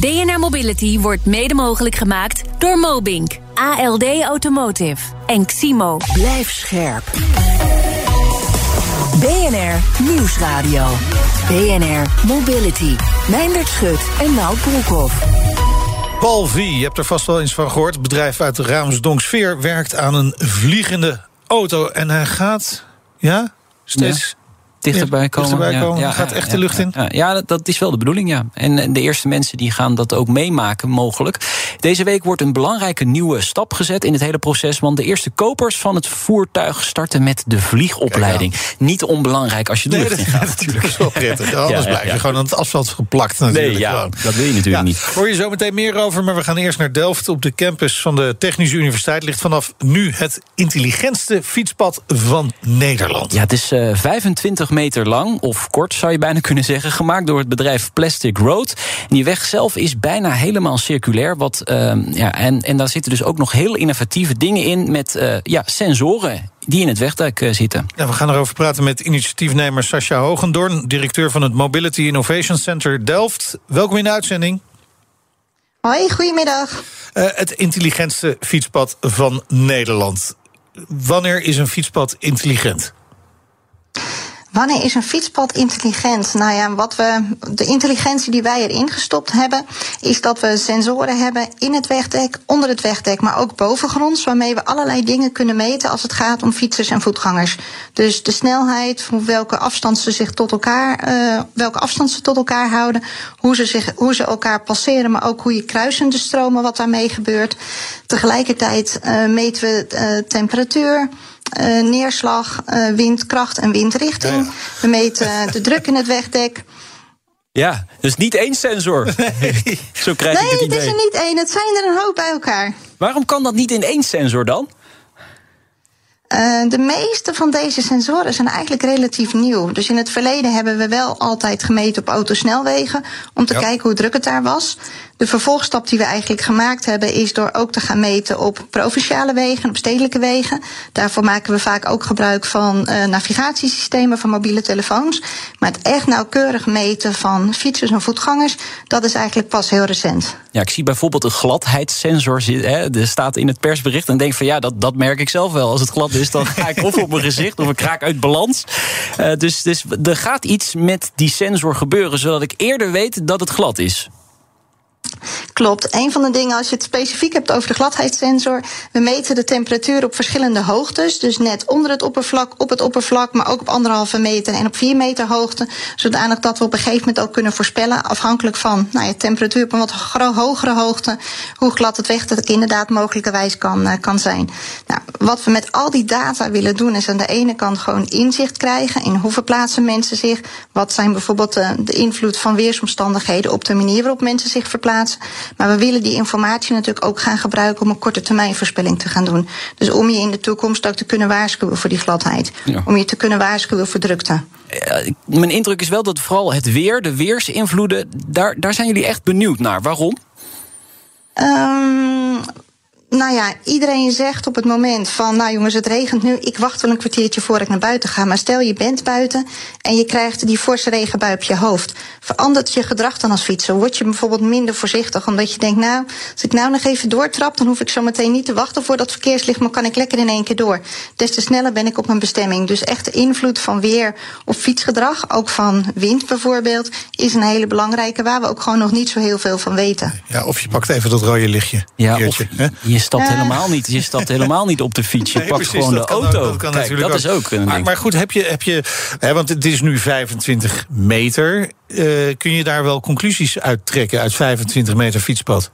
DNR Mobility wordt mede mogelijk gemaakt door Mobink, ALD Automotive en Ximo. Blijf scherp. BNR Nieuwsradio. BNR Mobility. Meindert Schut en Nout Broekhoff. Paul V, je hebt er vast wel eens van gehoord. Het bedrijf uit de Raamsdonksfeer werkt aan een vliegende auto. En hij gaat, ja, steeds dichterbij komen. Dichterbij komen. Ja, gaat echt de lucht in. Ja, dat, is wel de bedoeling, ja. En de eerste mensen die gaan dat ook meemaken, mogelijk. Deze week wordt een belangrijke nieuwe stap gezet in het hele proces. Want de eerste kopers van het voertuig starten met de vliegopleiding. Niet onbelangrijk als je de nee, lucht in gaat. natuurlijk is wel prettig. Anders blijf je gewoon aan het asfalt geplakt. Natuurlijk. Nee, ja, dat wil je natuurlijk niet. Hoor je zo meteen meer over, maar we gaan eerst naar Delft. Op de campus van de Technische Universiteit ligt vanaf nu het intelligentste fietspad van Nederland. Ja, het is uh, 25 meter lang, of kort zou je bijna kunnen zeggen, gemaakt door het bedrijf Plastic Road. En die weg zelf is bijna helemaal circulair. Wat, uh, ja, en, en daar zitten dus ook nog heel innovatieve dingen in met uh, ja, sensoren die in het wegdek uh, zitten. Ja, we gaan erover praten met initiatiefnemer Sascha Hogendoorn, directeur van het Mobility Innovation Center Delft. Welkom in de uitzending. Hoi, goedemiddag. Uh, het intelligentste fietspad van Nederland. Wanneer is een fietspad intelligent? Wanneer is een fietspad intelligent? Nou ja, wat we, de intelligentie die wij erin gestopt hebben, is dat we sensoren hebben in het wegdek, onder het wegdek, maar ook bovengronds, waarmee we allerlei dingen kunnen meten als het gaat om fietsers en voetgangers. Dus de snelheid, welke afstand ze zich tot elkaar, uh, welke afstand ze tot elkaar houden, hoe ze, zich, hoe ze elkaar passeren, maar ook hoe je kruisende stromen, wat daarmee gebeurt. Tegelijkertijd uh, meten we uh, temperatuur. Uh, neerslag, uh, windkracht en windrichting. Ja, ja. We meten de druk in het wegdek. Ja, dus niet één sensor. Nee. Zo krijg nee, ik het idee. het is er niet één. Het zijn er een hoop bij elkaar. Waarom kan dat niet in één sensor dan? Uh, de meeste van deze sensoren zijn eigenlijk relatief nieuw. Dus in het verleden hebben we wel altijd gemeten op autosnelwegen om te ja. kijken hoe druk het daar was. De vervolgstap die we eigenlijk gemaakt hebben is door ook te gaan meten op provinciale wegen, op stedelijke wegen. Daarvoor maken we vaak ook gebruik van uh, navigatiesystemen van mobiele telefoons. Maar het echt nauwkeurig meten van fietsers en voetgangers, dat is eigenlijk pas heel recent. Ja, ik zie bijvoorbeeld een gladheidssensor hè, er staat in het persbericht en denk van ja, dat, dat merk ik zelf wel. Als het glad is, dan ga ik of op mijn gezicht of ik raak uit balans. Uh, dus, dus er gaat iets met die sensor gebeuren, zodat ik eerder weet dat het glad is. Klopt. Een van de dingen, als je het specifiek hebt over de gladheidssensor, we meten de temperatuur op verschillende hoogtes. Dus net onder het oppervlak, op het oppervlak, maar ook op anderhalve meter en op vier meter hoogte. Zodanig dat we op een gegeven moment ook kunnen voorspellen, afhankelijk van nou ja, temperatuur op een wat hogere hoogte, hoe glad het wegdek inderdaad mogelijkerwijs kan, uh, kan zijn. Nou, wat we met al die data willen doen, is aan de ene kant gewoon inzicht krijgen in hoe verplaatsen mensen zich. Wat zijn bijvoorbeeld de, de invloed van weersomstandigheden op de manier waarop mensen zich verplaatsen. Maar we willen die informatie natuurlijk ook gaan gebruiken om een korte termijn voorspelling te gaan doen. Dus om je in de toekomst ook te kunnen waarschuwen voor die gladheid. Ja. Om je te kunnen waarschuwen voor drukte. Ja, mijn indruk is wel dat vooral het weer, de weersinvloeden, daar, daar zijn jullie echt benieuwd naar. Waarom? Um, nou ja, iedereen zegt op het moment van, nou jongens, het regent nu, ik wacht wel een kwartiertje voor ik naar buiten ga. Maar stel je bent buiten en je krijgt die forse regenbui op je hoofd. Verandert je gedrag dan als fietser? Word je bijvoorbeeld minder voorzichtig omdat je denkt, nou, als ik nou nog even doortrap, dan hoef ik zo meteen niet te wachten voor dat verkeerslicht, maar kan ik lekker in één keer door. Des te sneller ben ik op mijn bestemming. Dus echt de invloed van weer op fietsgedrag, ook van wind bijvoorbeeld, is een hele belangrijke waar we ook gewoon nog niet zo heel veel van weten. Ja, of je pakt even dat rode lichtje. Ja, keertje, of, je stapt uh, helemaal niet. Je stapt helemaal niet op de fiets. Je nee, pakt precies, gewoon de auto. Ook, dat kan Kijk, dat ook. is ook een maar, ding. maar goed, heb je, heb je hè, want het is nu 25 meter. Uh, kun je daar wel conclusies uit trekken uit 25 meter fietspad?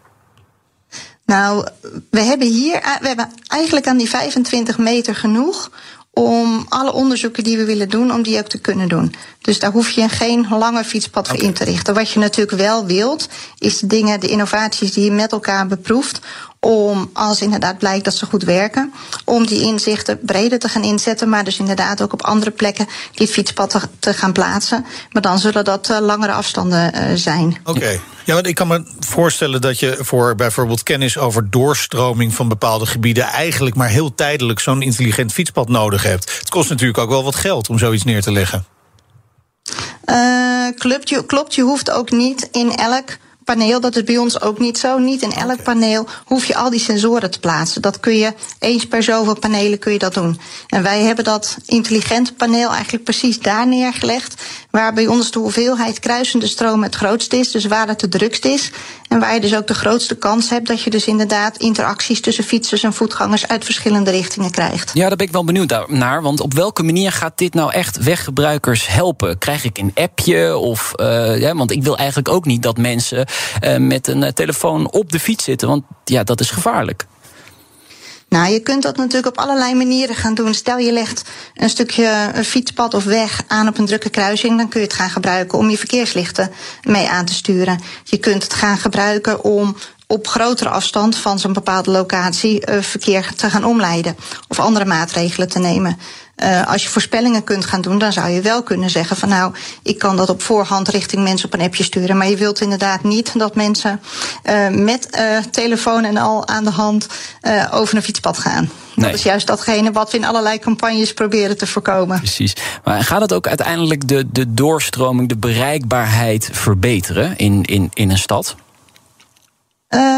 Nou, we hebben hier we hebben eigenlijk aan die 25 meter genoeg om alle onderzoeken die we willen doen, om die ook te kunnen doen. Dus daar hoef je geen lange fietspad voor in te richten. Wat je natuurlijk wel wilt, is de dingen, de innovaties die je met elkaar beproeft, om, als inderdaad blijkt dat ze goed werken, om die inzichten breder te gaan inzetten, maar dus inderdaad ook op andere plekken die fietspad te, gaan plaatsen. Maar dan zullen dat uh, langere afstanden uh, zijn. Oké. Ja, want ik kan me voorstellen dat je voor bijvoorbeeld kennis over doorstroming van bepaalde gebieden eigenlijk maar heel tijdelijk zo'n intelligent fietspad nodig hebt. Het kost natuurlijk ook wel wat geld om zoiets neer te leggen. Uh, klopt, je, klopt, je hoeft ook niet in elk paneel, dat is bij ons ook niet zo. Niet in elk paneel hoef je al die sensoren te plaatsen. Dat kun je eens per zoveel panelen kun je dat doen. En wij hebben dat intelligente paneel eigenlijk precies daar neergelegd. Waar bij ons de hoeveelheid kruisende stroom het grootst is, dus waar het de drukst is. En waar je dus ook de grootste kans hebt dat je dus inderdaad interacties tussen fietsers en voetgangers uit verschillende richtingen krijgt. Ja, daar ben ik wel benieuwd naar. Want op welke manier gaat dit nou echt weggebruikers helpen? Krijg ik een appje? Of, uh, ja, want ik wil eigenlijk ook niet dat mensen met een uh, telefoon op de fiets zitten. Want ja, dat is gevaarlijk. Nou, je kunt dat natuurlijk op allerlei manieren gaan doen. Stel je legt een stukje een fietspad of weg aan op een drukke kruising, dan kun je het gaan gebruiken om je verkeerslichten mee aan te sturen. Je kunt het gaan gebruiken om op grotere afstand van zo'n bepaalde locatie uh, verkeer te gaan omleiden of andere maatregelen te nemen. Uh, als je voorspellingen kunt gaan doen, dan zou je wel kunnen zeggen van nou, ik kan dat op voorhand richting mensen op een appje sturen. Maar je wilt inderdaad niet dat mensen uh, met uh, telefoon en al aan de hand over een fietspad gaan. Nee. Dat is juist datgene wat we in allerlei campagnes proberen te voorkomen. Precies. Maar gaat het ook uiteindelijk de, de doorstroming, de bereikbaarheid verbeteren in, in, in een stad?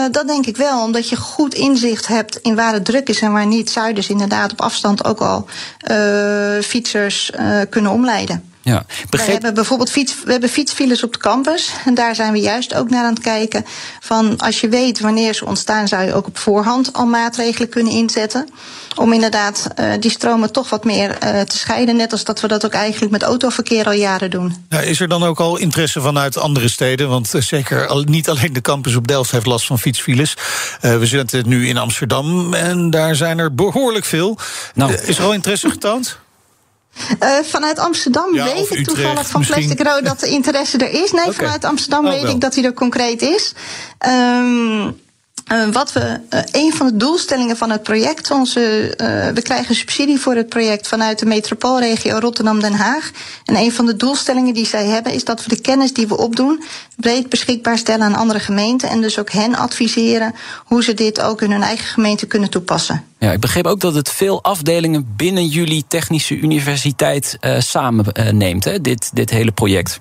Uh, dat denk ik wel, omdat je goed inzicht hebt in waar het druk is en waar niet. Dus inderdaad op afstand ook al uh, fietsers uh, kunnen omleiden. Ja, We hebben bijvoorbeeld fiets, we hebben fietsfiles op de campus. En daar zijn we juist ook naar aan het kijken. Van als je weet wanneer ze ontstaan, zou je ook op voorhand al maatregelen kunnen inzetten. Om inderdaad uh, die stromen toch wat meer uh, te scheiden. Net als dat we dat ook eigenlijk met autoverkeer al jaren doen. Ja, is er dan ook al interesse vanuit andere steden? Want uh, zeker al, niet alleen de campus op Delft heeft last van fietsfiles. we zitten nu in Amsterdam en daar zijn er behoorlijk veel. Nou. is er al interesse getoond? Uh, vanuit Amsterdam ja, weet ik toevallig van misschien... Plastic Road dat de interesse er is. Nee, okay. vanuit Amsterdam oh, weet ik dat hij er concreet is. Um, uh, wat we, uh, een van de doelstellingen van het project, onze, uh, we krijgen subsidie voor het project vanuit de metropoolregio Rotterdam-Den Haag. En een van de doelstellingen die zij hebben is dat we de kennis die we opdoen breed beschikbaar stellen aan andere gemeenten. En dus ook hen adviseren hoe ze dit ook in hun eigen gemeente kunnen toepassen. Ja, ik begreep ook dat het veel afdelingen binnen jullie technische universiteit samenneemt, hè, dit, dit hele project.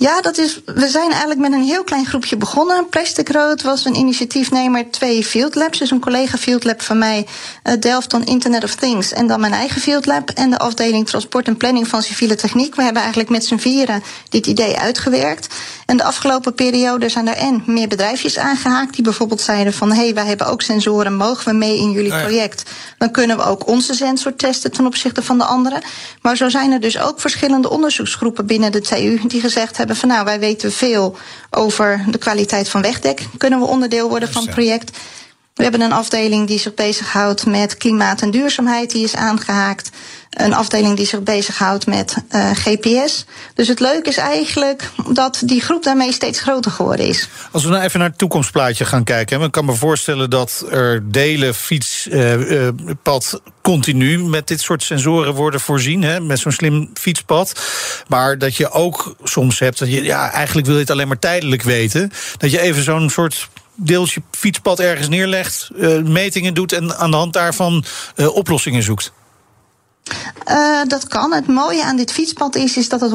Ja, dat is, we zijn eigenlijk met een heel klein groepje begonnen. Plastic Road was een initiatiefnemer, twee field labs. Dus een collega field lab van mij, uh, Delft on Internet of Things. En dan mijn eigen field lab en de afdeling transport en planning van civiele techniek. We hebben eigenlijk met z'n vieren dit idee uitgewerkt. En de afgelopen periode zijn er en meer bedrijfjes aangehaakt die bijvoorbeeld zeiden van hé, hey, wij hebben ook sensoren, mogen we mee in jullie project? Dan kunnen we ook onze sensor testen ten opzichte van de andere. Maar zo zijn er dus ook verschillende onderzoeksgroepen binnen de TU die gezegd hebben van nou, wij weten veel over de kwaliteit van wegdek. Kunnen we onderdeel worden van het project? We hebben een afdeling die zich bezighoudt met klimaat en duurzaamheid, die is aangehaakt. Een afdeling die zich bezighoudt met uh, GPS. Dus het leuke is eigenlijk dat die groep daarmee steeds groter geworden is. Als we nou even naar het toekomstplaatje gaan kijken. Ik kan me voorstellen dat er delen fietspad uh, continu met dit soort sensoren worden voorzien. Hè, met zo'n slim fietspad. Maar dat je ook soms hebt dat je ja, eigenlijk wil je het alleen maar tijdelijk weten. Dat je even zo'n soort deeltje fietspad ergens neerlegt, metingen doet en aan de hand daarvan oplossingen zoekt? Uh, dat kan. Het mooie aan dit fietspad is, is dat het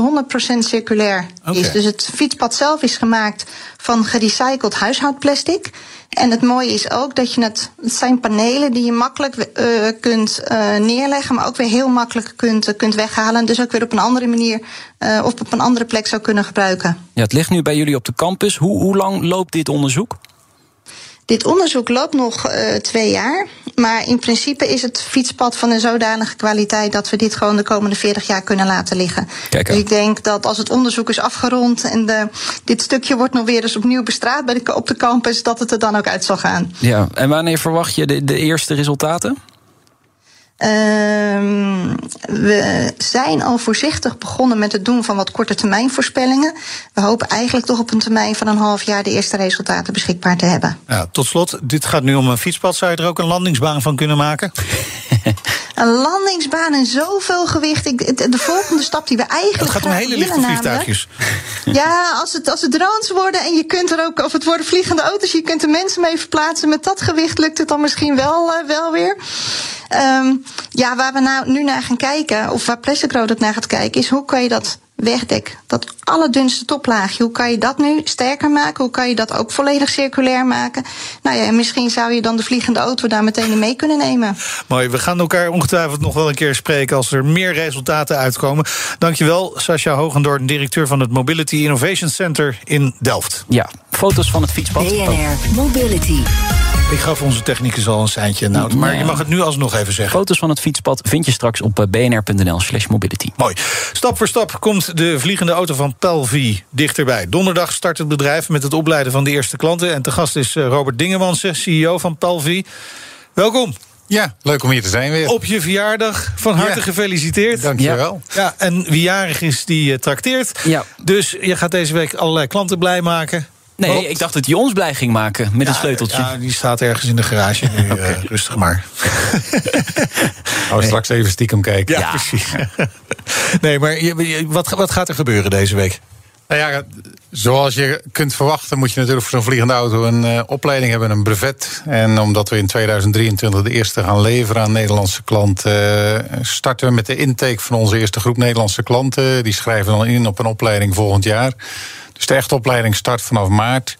100% circulair okay. is. Dus het fietspad zelf is gemaakt van gerecycled huishoudplastic. En het mooie is ook dat je het, het zijn panelen die je makkelijk uh, kunt uh, neerleggen, maar ook weer heel makkelijk kunt, kunt weghalen. Dus ook weer op een andere manier uh, of op een andere plek zou kunnen gebruiken. Ja, het ligt nu bij jullie op de campus. Hoe, hoe lang loopt dit onderzoek? Dit onderzoek loopt nog uh, twee jaar. Maar in principe is het fietspad van een zodanige kwaliteit dat we dit gewoon de komende 40 jaar kunnen laten liggen. Kijk dus ik denk dat als het onderzoek is afgerond en de, dit stukje wordt nog weer eens opnieuw bestraat bij de, op de campus, dat het er dan ook uit zal gaan. Ja, en wanneer verwacht je de, de eerste resultaten? Ehm, we zijn al voorzichtig begonnen met het doen van wat korte termijn voorspellingen. We hopen eigenlijk toch op een termijn van een half jaar de eerste resultaten beschikbaar te hebben. Ja, tot slot, dit gaat nu om een fietspad. Zou je er ook een landingsbaan van kunnen maken? Een landingsbaan en zoveel gewicht. Ik, de, de volgende stap die we eigenlijk. Het gaat om hele lichte vliegtuigjes. Ja, als het, als het drones worden en je kunt er ook, of het worden vliegende auto's, je kunt er mensen mee verplaatsen. Met dat gewicht lukt het dan misschien wel, eh, wel weer. Ehm, ja, waar we nou nu naar gaan kijken, of waar Plastic Road het naar gaat kijken, is hoe kan je dat wegdek, dat allerdunste toplaagje, hoe kan je dat nu sterker maken? Hoe kan je dat ook volledig circulair maken? Nou ja, en misschien zou je dan de vliegende auto daar meteen mee kunnen nemen. Mooi, we gaan elkaar ongetwijfeld nog wel een keer spreken als er meer resultaten uitkomen. Dankjewel, Sascha Hogendoorn, directeur van het Mobility Innovation Center in Delft. Ja, foto's van het fietspad. BNR Mobility. Ik gaf onze technicus al een seintje, nou, maar Ja. je mag het nu alsnog even zeggen. Foto's van het fietspad vind je straks op eh, bnr.nl slash mobility. Mooi. Stap voor stap komt de vliegende auto van Pelvi dichterbij. Donderdag start het bedrijf met het opleiden van de eerste klanten. En te gast is eh, Robert Dingemansen, CEO van Pelvi. Welkom Ja, leuk om hier te zijn weer. op je verjaardag. Van harte Ja. gefeliciteerd. Dankjewel. Ja, en wie jarig is, die eh, trakteert. Ja. Dus je gaat deze week allerlei klanten blij maken. Nee, ik dacht dat hij ons blij ging maken met een sleuteltje. Ja, die staat ergens in de garage nu. eh, rustig maar. Gaan we straks even stiekem kijken. Ja, precies. nee, maar je- je- wat, wat gaat er gebeuren deze week? Nou ja, zoals je kunt verwachten, moet je natuurlijk voor zo'n vliegende auto een eh, opleiding hebben, een brevet. En omdat we in 2023 de eerste gaan leveren aan Nederlandse klanten, eh, starten we met de intake van onze eerste groep Nederlandse klanten. Die schrijven dan in op een opleiding volgend jaar. Dus de echte opleiding start vanaf maart.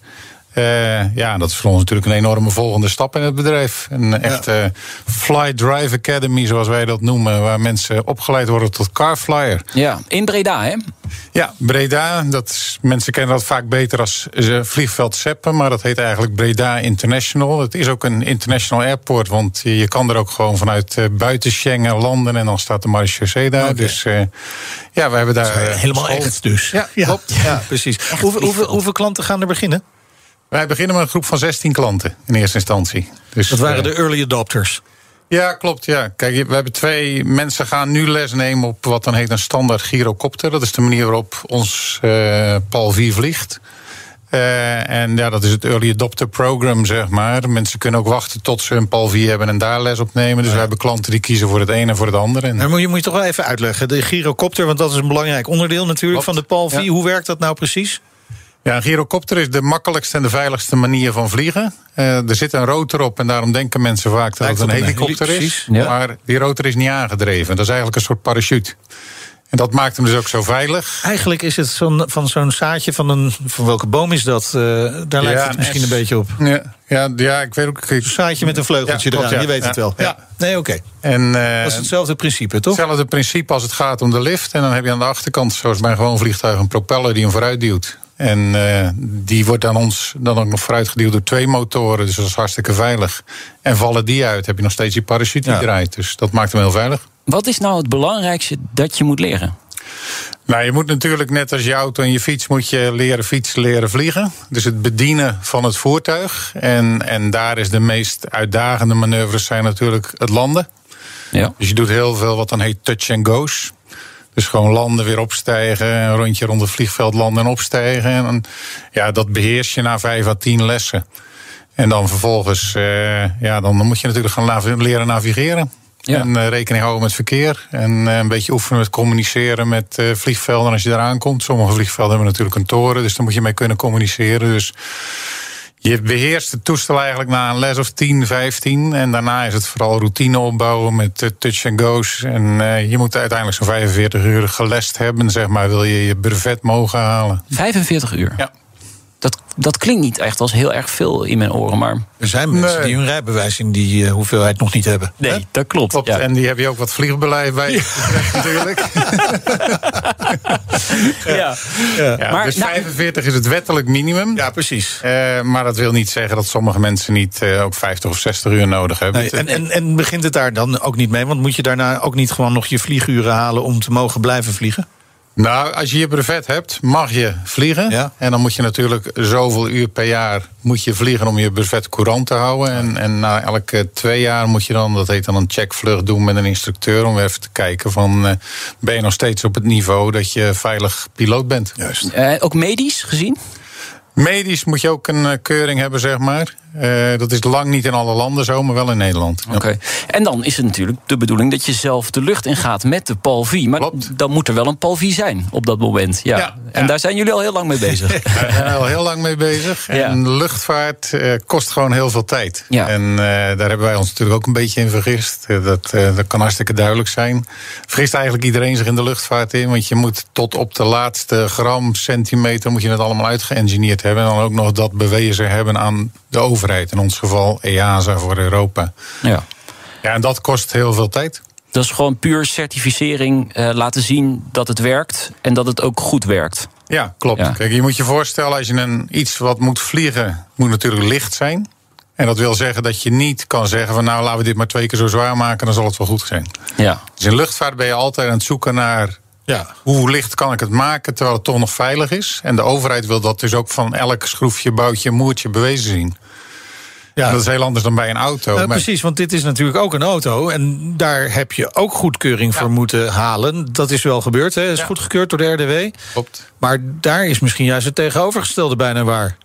Eh, ja, dat is voor ons natuurlijk een enorme volgende stap in het bedrijf. Een echte Fly Drive Academy, zoals wij dat noemen, waar mensen opgeleid worden tot carflyer. Ja, in Breda, hè? Ja, Breda, dat is, mensen kennen dat vaak beter als vliegveld Seppen, maar dat heet eigenlijk Breda International. Het is ook een international airport, want je kan er ook gewoon vanuit eh, buiten Schengen landen en dan staat de marechaussee daar. Dus eh, ja, we hebben daar Helemaal school- echt dus. Ja, ja, klopt. ja precies. Hoeveel, hoeveel, hoeveel klanten gaan er beginnen? Wij beginnen met een groep van 16 klanten in eerste instantie. Dus, Dat waren eh, de early adopters. Ja, klopt. Ja. Kijk, we hebben twee mensen gaan nu les nemen op wat dan heet een standaard gyrocopter. Dat is de manier waarop ons eh PAL 4 vliegt. Eh, en ja, dat is het Early Adopter Program, zeg maar. Mensen kunnen ook wachten tot ze een PAL 4 hebben en daar les op nemen. Dus we hebben klanten die kiezen voor het ene en voor het andere. En Maar moet je, moet je toch wel even uitleggen. De gyrocopter, want dat is een belangrijk onderdeel natuurlijk van de PAL 4. Ja. Hoe werkt dat nou precies? Ja, een gyrocopter is de makkelijkste en de veiligste manier van vliegen. Eh, er zit een rotor op en daarom denken mensen vaak dat Lijkt het een op een helikopter heli- is. ja. Maar die rotor is niet aangedreven. Dat is eigenlijk een soort parachute. En dat maakt hem dus ook zo veilig. Eigenlijk is het van zo'n zaadje van een. Van welke boom is dat? Eh, daar lijkt Ja, het misschien een een beetje op. Ja, ja, ja ik weet ook. Een zaadje met een vleugeltje Ja, eraan, ja. je weet het wel. Ja. Nee, oké. En, eh, Dat is hetzelfde principe, toch? Hetzelfde principe als het gaat om de lift. En dan heb je aan de achterkant, zoals bij een gewoon vliegtuig, een propeller die hem vooruit duwt. En eh, die wordt aan ons dan ook nog vooruit geduwd door twee motoren. Dus dat is hartstikke veilig. En vallen die uit, heb je nog steeds die parachute die Ja. draait. Dus dat maakt hem heel veilig. Wat is nou het belangrijkste dat je moet leren? Nou, je moet natuurlijk net als je auto en je fiets moet je leren fietsen, leren vliegen. Dus het bedienen van het voertuig. En, en daar is de meest uitdagende manoeuvres zijn natuurlijk het landen. Ja. Dus je doet heel veel wat dan heet touch and goes. Dus gewoon landen, weer opstijgen, een rondje rond het vliegveld landen en opstijgen. En ja, dat beheers je na vijf à tien lessen. En dan vervolgens, eh, ja, dan moet je natuurlijk gaan leren navigeren. Ja. En eh, rekening houden met verkeer. En eh, een beetje oefenen met communiceren met vliegvelden als je eraan komt. Sommige vliegvelden hebben natuurlijk een toren, dus daar moet je mee kunnen communiceren. Dus je beheerst het toestel eigenlijk na een les of 10, 15. En daarna is het vooral routine opbouwen met eh, touch and goes. En eh, je moet uiteindelijk zo'n 45 uur gelest hebben, zeg maar, wil je je brevet mogen halen. 45 uur. Ja. Dat, klinkt niet echt als heel erg veel in mijn oren, maar... Er zijn mensen Nee. die hun rijbewijs in die eh, hoeveelheid nog niet hebben. Hè? Nee, dat klopt. Klopt. Ja. En die heb je ook wat vliegbeleid bij betreft natuurlijk. Ja. Ja, Maar, dus nou- 45 is het wettelijk minimum. Ja, precies. Eh, maar dat wil niet zeggen dat sommige mensen niet eh, ook 50 of 60 uur nodig hebben. Nee, en, en, en begint het daar dan ook niet mee? Want moet je daarna ook niet gewoon nog je vlieguren halen om te mogen blijven vliegen? Nou, als je je brevet hebt, mag je vliegen. Ja. En dan moet je natuurlijk zoveel uur per jaar moet je vliegen om je brevet courant te houden. En, en na elke twee jaar moet je dan, dat heet dan een checkvlucht doen met een instructeur. Om even te kijken van, eh, ben je nog steeds op het niveau dat je veilig piloot bent. Juist. Eh, ook medisch gezien? Medisch moet je ook een eh, keuring hebben, zeg maar. Eh, dat is lang niet in alle landen zo, maar wel in Nederland. Oké. En dan is het natuurlijk de bedoeling dat je zelf de lucht ingaat met de Palvi. Maar Klopt. dan moet er wel een Palvi zijn op dat moment. Ja. Ja, En ja. daar zijn jullie al heel lang mee bezig. Daar zijn we al heel lang mee bezig. En luchtvaart eh, kost gewoon heel veel tijd. Ja. En daar hebben wij ons natuurlijk ook een beetje in vergist. Dat, dat kan hartstikke duidelijk zijn. Vergist eigenlijk iedereen zich in de luchtvaart in. Want je moet tot op de laatste gram, centimeter... moet je het allemaal uitgeëngineerd hebben. En dan ook nog dat bewezen hebben aan de overheid. In ons geval EASA voor Europa. ja. Ja, en dat kost heel veel tijd. Dat is gewoon puur certificering eh, laten zien dat het werkt en dat het ook goed werkt. Ja, klopt. Ja. Kijk, je moet je voorstellen, als je een, iets wat moet vliegen, moet natuurlijk licht zijn. En dat wil zeggen dat je niet kan zeggen van nou laten we dit maar twee keer zo zwaar maken, dan zal het wel goed zijn. Ja. Dus in luchtvaart ben je altijd aan het zoeken naar Ja. hoe licht kan ik het maken terwijl het toch nog veilig is. En de overheid wil dat dus ook van elk schroefje, boutje, moertje bewezen zien. Ja. En dat is heel anders dan bij een auto. Precies, want dit is natuurlijk ook een auto. En daar heb je ook goedkeuring voor moeten halen. Dat is wel gebeurd, hè? is Ja. goedgekeurd door de RDW. Klopt. Maar daar is misschien juist het tegenovergestelde bijna waar.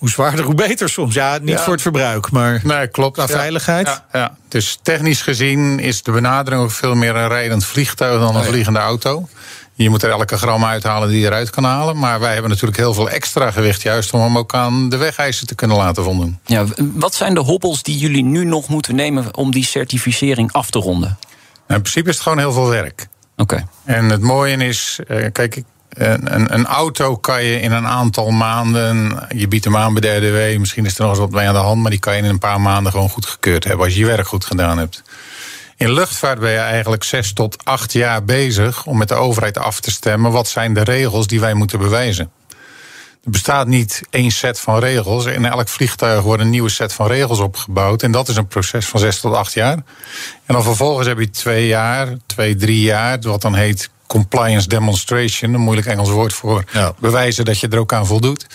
Hoe zwaarder, hoe beter soms. Ja, niet Ja. voor het verbruik, maar Nee, klopt. qua Ja. veiligheid. Ja, ja. Dus technisch gezien is de benadering ook veel meer een rijdend vliegtuig dan een Oh ja. vliegende auto. Je moet er elke gram uithalen die je eruit kan halen. Maar wij hebben natuurlijk heel veel extra gewicht, juist om hem ook aan de wegeisen te kunnen laten voldoen. Ja, wat zijn de hobbels die jullie nu nog moeten nemen om die certificering af te ronden? Nou, in principe is het gewoon heel veel werk. Oké. En het mooie is, eh, kijk, ik- een, een, auto kan je in een aantal maanden, je biedt hem aan bij de RDW, misschien is er nog eens wat mee aan de hand, maar die kan je in een paar maanden gewoon goedgekeurd hebben als je je werk goed gedaan hebt. In luchtvaart ben je eigenlijk zes tot acht jaar bezig om met de overheid af te stemmen wat zijn de regels die wij moeten bewijzen. Er bestaat niet één set van regels. In elk vliegtuig wordt een nieuwe set van regels opgebouwd. En dat is een proces van zes tot acht jaar. En dan vervolgens heb je twee jaar, twee, drie jaar, wat dan heet compliance demonstration, een moeilijk Engels woord voor Ja. bewijzen dat je er ook aan voldoet.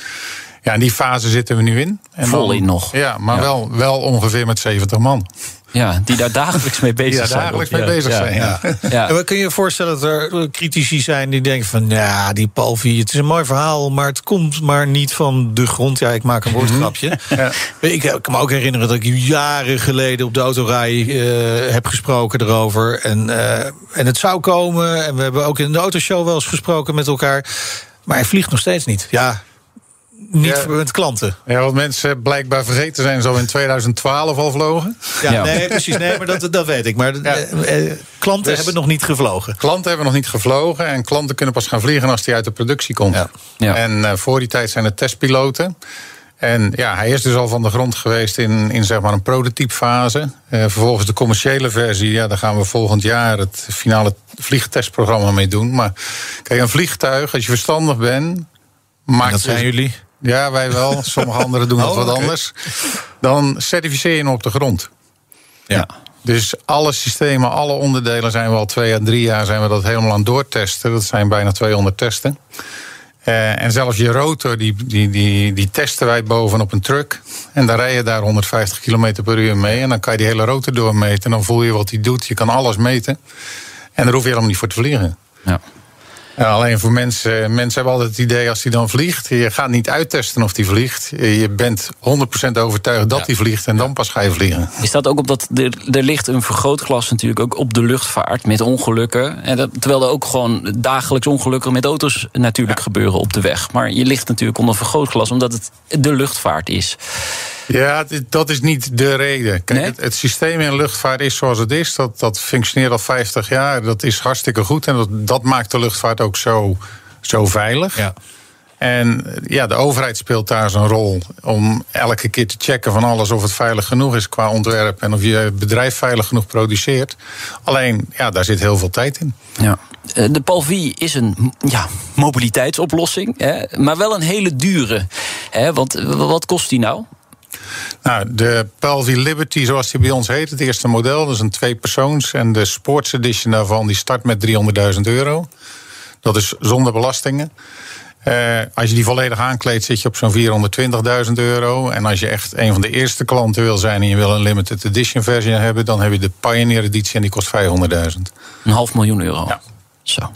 Ja, en die fase zitten we nu in. En Vol in nog. Ja, maar Ja. Wel, wel ongeveer met 70 man. Ja, die daar dagelijks mee bezig Die daar zijn. dagelijks mee Ja, bezig ja, zijn, Ja. ja. Ja. En kun je je voorstellen dat er critici zijn die denken van... ja, die Palvi, het is een mooi verhaal, maar het komt maar niet van de grond. Ja, ik maak een woordgrapje. Ja. Ik eh, kan me ook herinneren dat ik jaren geleden op de autorij eh, heb gesproken erover. En, eh, en het zou komen. En we hebben ook in de autoshow wel eens gesproken met elkaar. Maar hij vliegt nog steeds niet. Ja, niet Ja. met klanten. Ja, wat mensen blijkbaar vergeten zijn, zo in 2012 al vlogen. Ja, Ja. nee, precies. Nee, maar dat, dat weet ik. Maar Ja. eh, eh, klanten Dus- hebben nog niet gevlogen. Klanten hebben nog niet gevlogen en klanten kunnen pas gaan vliegen als die uit de productie komt. Ja. Ja. En eh, voor die tijd zijn het testpiloten. En ja, hij is dus al van de grond geweest in, in zeg maar een prototypefase. Eh, vervolgens de commerciële versie, ja, daar gaan we volgend jaar het finale vliegtestprogramma mee doen. Maar kijk, een vliegtuig, als je verstandig bent, maakt Dat zijn dus- jullie. Ja, wij wel. Sommige anderen doen dat Oh, wat oké. anders. Dan certificeer je hem op de grond. Ja. Dus alle systemen, alle onderdelen zijn we al twee à drie jaar zijn we dat helemaal aan het doortesten. Dat zijn bijna 200 testen. Eh, en zelfs je rotor, die, die, die, die testen wij bovenop een truck. En dan rij je daar 150 km per uur mee. En dan kan je die hele rotor doormeten. En dan voel je wat hij doet. Je kan alles meten. En daar hoef je helemaal niet voor te vliegen. Ja. Alleen voor mensen, mensen hebben altijd het idee als hij dan vliegt. Je gaat niet uittesten of hij vliegt. Je bent 100% overtuigd dat hij vliegt en dan pas ga je vliegen. Is dat ook omdat er, er ligt een vergrootglas natuurlijk ook op de luchtvaart met ongelukken. En dat, terwijl er ook gewoon dagelijks ongelukken met auto's natuurlijk gebeuren op de weg. Maar je ligt natuurlijk onder vergrootglas omdat het de luchtvaart is. Ja, dat is niet de reden. Kijk, Nee? het, het systeem in luchtvaart is zoals het is. Dat, dat functioneert al 50 jaar. Dat is hartstikke goed. En dat, dat maakt de luchtvaart ook zo, zo veilig. Ja. En ja, de overheid speelt daar zijn rol om elke keer te checken van alles of het veilig genoeg is qua ontwerp en of je bedrijf veilig genoeg produceert. Alleen, ja, daar zit heel veel tijd in. Ja. Eh, De Palvi is een ja, mobiliteitsoplossing, hè, maar wel een hele dure. Hè, want wat kost die nou? Nou, de Palvi Liberty, zoals die bij ons heet, het eerste model, dat is een tweepersoons. En de Sports Edition daarvan, die start met 300.000 euro. Dat is zonder belastingen. Uh, als je die volledig aankleedt, zit je op zo'n 420.000 euro. En als je echt een van de eerste klanten wil zijn en je wil een limited edition versie hebben, dan heb je de Pioneer editie en die kost 500.000. Een half miljoen euro. Ja. Zo.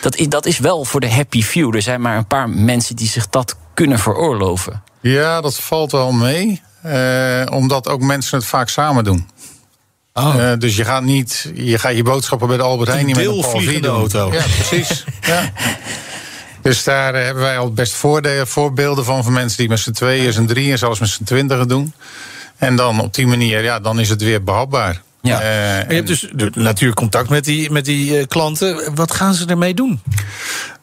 Dat is, dat is wel voor de happy few. Er zijn maar een paar mensen die zich dat kunnen veroorloven. Ja, dat valt wel mee. Uh, omdat ook mensen het vaak samen doen. Oh. Uh, dus je gaat niet, je gaat je boodschappen bij de Albert Heijn niet met een vliegende auto. Ja, precies. ja. Dus daar uh, hebben wij al best voorbeelden van van mensen die met z'n tweeën, z'n drieën, zelfs met z'n twintigen doen. En dan op die manier, ja, dan is het weer behapbaar. Ja. Uh, je hebt dus natuurlijk contact met die, met die uh, klanten. Wat gaan ze ermee doen?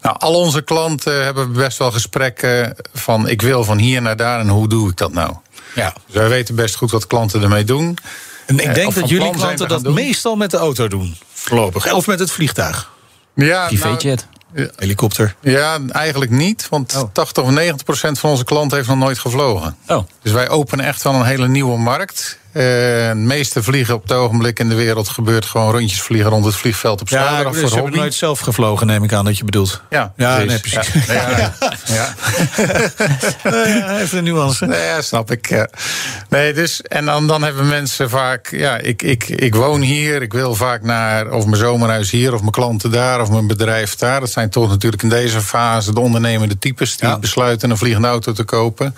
Nou, al onze klanten hebben best wel gesprekken van ik wil van hier naar daar en hoe doe ik dat nou? Ja. Dus wij weten best goed wat klanten ermee doen. En ik denk dat jullie klanten dat doen. meestal met de auto doen, voorlopig. Of met het vliegtuig. Ja, Privéjet. Nou, ja. Helikopter? Ja, eigenlijk niet. Want oh. 80 of 90 procent van onze klanten heeft nog nooit gevlogen. Oh. Dus wij openen echt wel een hele nieuwe markt. Uh, de meeste vliegen op het ogenblik in de wereld gebeurt gewoon rondjes vliegen rond het vliegveld op zaterdag. Ja, dus voor nooit zelf gevlogen, neem ik aan dat je bedoelt. Ja, ja precies. Nee, precies. Ja, ja, ja. ja. even een nuance. Nee, ja, snap ik. Nee, dus, en dan, dan hebben mensen vaak, ja, ik, ik, ik woon hier, ik wil vaak naar, of mijn zomerhuis hier, of mijn klanten daar, of mijn bedrijf daar. Dat zijn toch natuurlijk in deze fase de ondernemende types die besluiten een vliegende auto te kopen.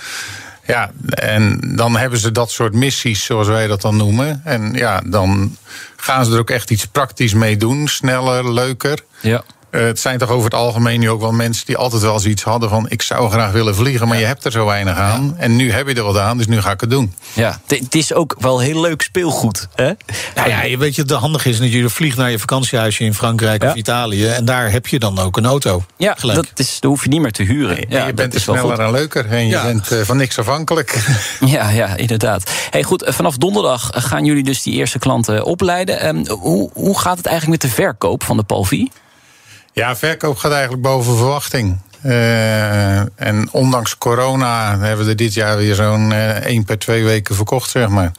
Ja, en dan hebben ze dat soort missies, zoals wij dat dan noemen. En ja, dan gaan ze er ook echt iets praktisch mee doen. Sneller, leuker. Ja. Uh, het zijn toch over het algemeen nu ook wel mensen die altijd wel zoiets hadden van ik zou graag willen vliegen, maar je hebt er zo weinig aan. En nu heb je er wat aan, dus nu ga ik het doen. Ja, het is ook wel heel leuk speelgoed. Hè? Nou ja, je weet je, de handig is dat je vliegt naar je vakantiehuisje in Frankrijk of Italië. En daar heb je dan ook een auto. Ja, dat is, daar hoef je niet meer te huren. ja, je bent er sneller en leuker en je bent uh, van niks afhankelijk. Ja, ja, inderdaad. Hey, goed, eh, vanaf donderdag gaan jullie dus die eerste klanten opleiden. Um, hoe, hoe gaat het eigenlijk met de verkoop van de Palvi? Ja, verkoop gaat eigenlijk boven verwachting. Uh, en ondanks corona hebben we er dit jaar weer zo'n uh, één per twee weken verkocht, zeg maar.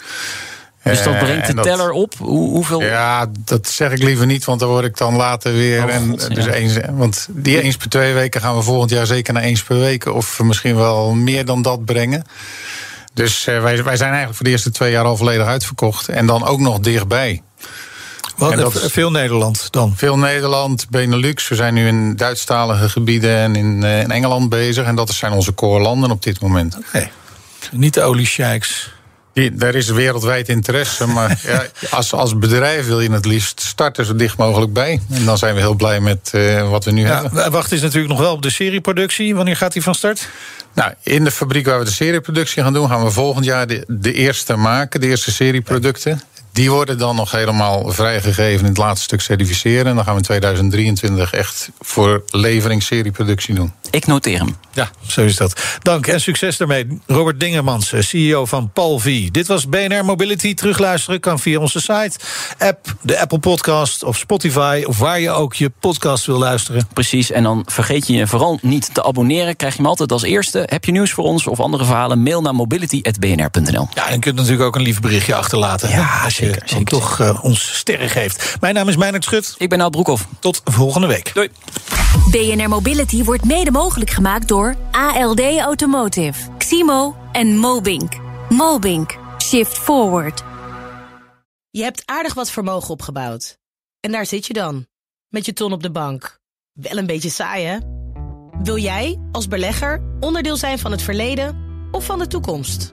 Dus dat brengt de teller op? Hoe, hoeveel? Ja, dat zeg ik liever niet, want dan word ik dan later weer. Oh, en, dus eens, want die eens per twee weken gaan we volgend jaar zeker naar eens per week. Of misschien wel meer dan dat brengen. Dus uh, wij, wij zijn eigenlijk voor de eerste twee jaar al volledig uitverkocht. En dan ook nog dichtbij. Wat, dat veel Nederland dan? Veel Nederland, Benelux. We zijn nu in Duitsstalige gebieden en in, uh, in Engeland bezig. En dat zijn onze core landen op dit moment. Oké. Niet de oliesheiks. Die, daar is wereldwijd interesse, maar ja, als, als bedrijf wil je het liefst starten zo dicht mogelijk bij. En dan zijn we heel blij met uh, wat we nu ja, hebben. Wacht is natuurlijk nog wel op de serieproductie. Wanneer gaat die van start? Nou, in de fabriek waar we de serieproductie gaan doen, gaan we volgend jaar de, de eerste maken, de eerste serieproducten. Die worden dan nog helemaal vrijgegeven in het laatste stuk certificeren. En dan gaan we in 2023 echt voor levering serieproductie doen. Ik noteer hem. Ja, zo is dat. Dank en succes daarmee. Robert Dingemans, CEO van Palvi. Dit was BNR Mobility. Terugluisteren kan via onze site, app, de Apple Podcast of Spotify... of waar je ook je podcast wil luisteren. Precies, en dan vergeet je je vooral niet te abonneren. Krijg je hem altijd als eerste. Heb je nieuws voor ons of andere verhalen? Mail naar mobility.bnr.nl. Ja, en je kunt natuurlijk ook een lief berichtje achterlaten. Ja, zeker. zeker toch uh, ons sterren geeft. Mijn naam is Meijnerd Schut. Ik ben Nout Broekhoff. Tot volgende week. Doei. BNR Mobility wordt mede mogelijk gemaakt door ALD Automotive, Ximo en Mobink. Mobink. Shift Forward. Je hebt aardig wat vermogen opgebouwd. En daar zit je dan, met je ton op de bank. Wel een beetje saai, hè? Wil jij, als belegger, onderdeel zijn van het verleden of van de toekomst?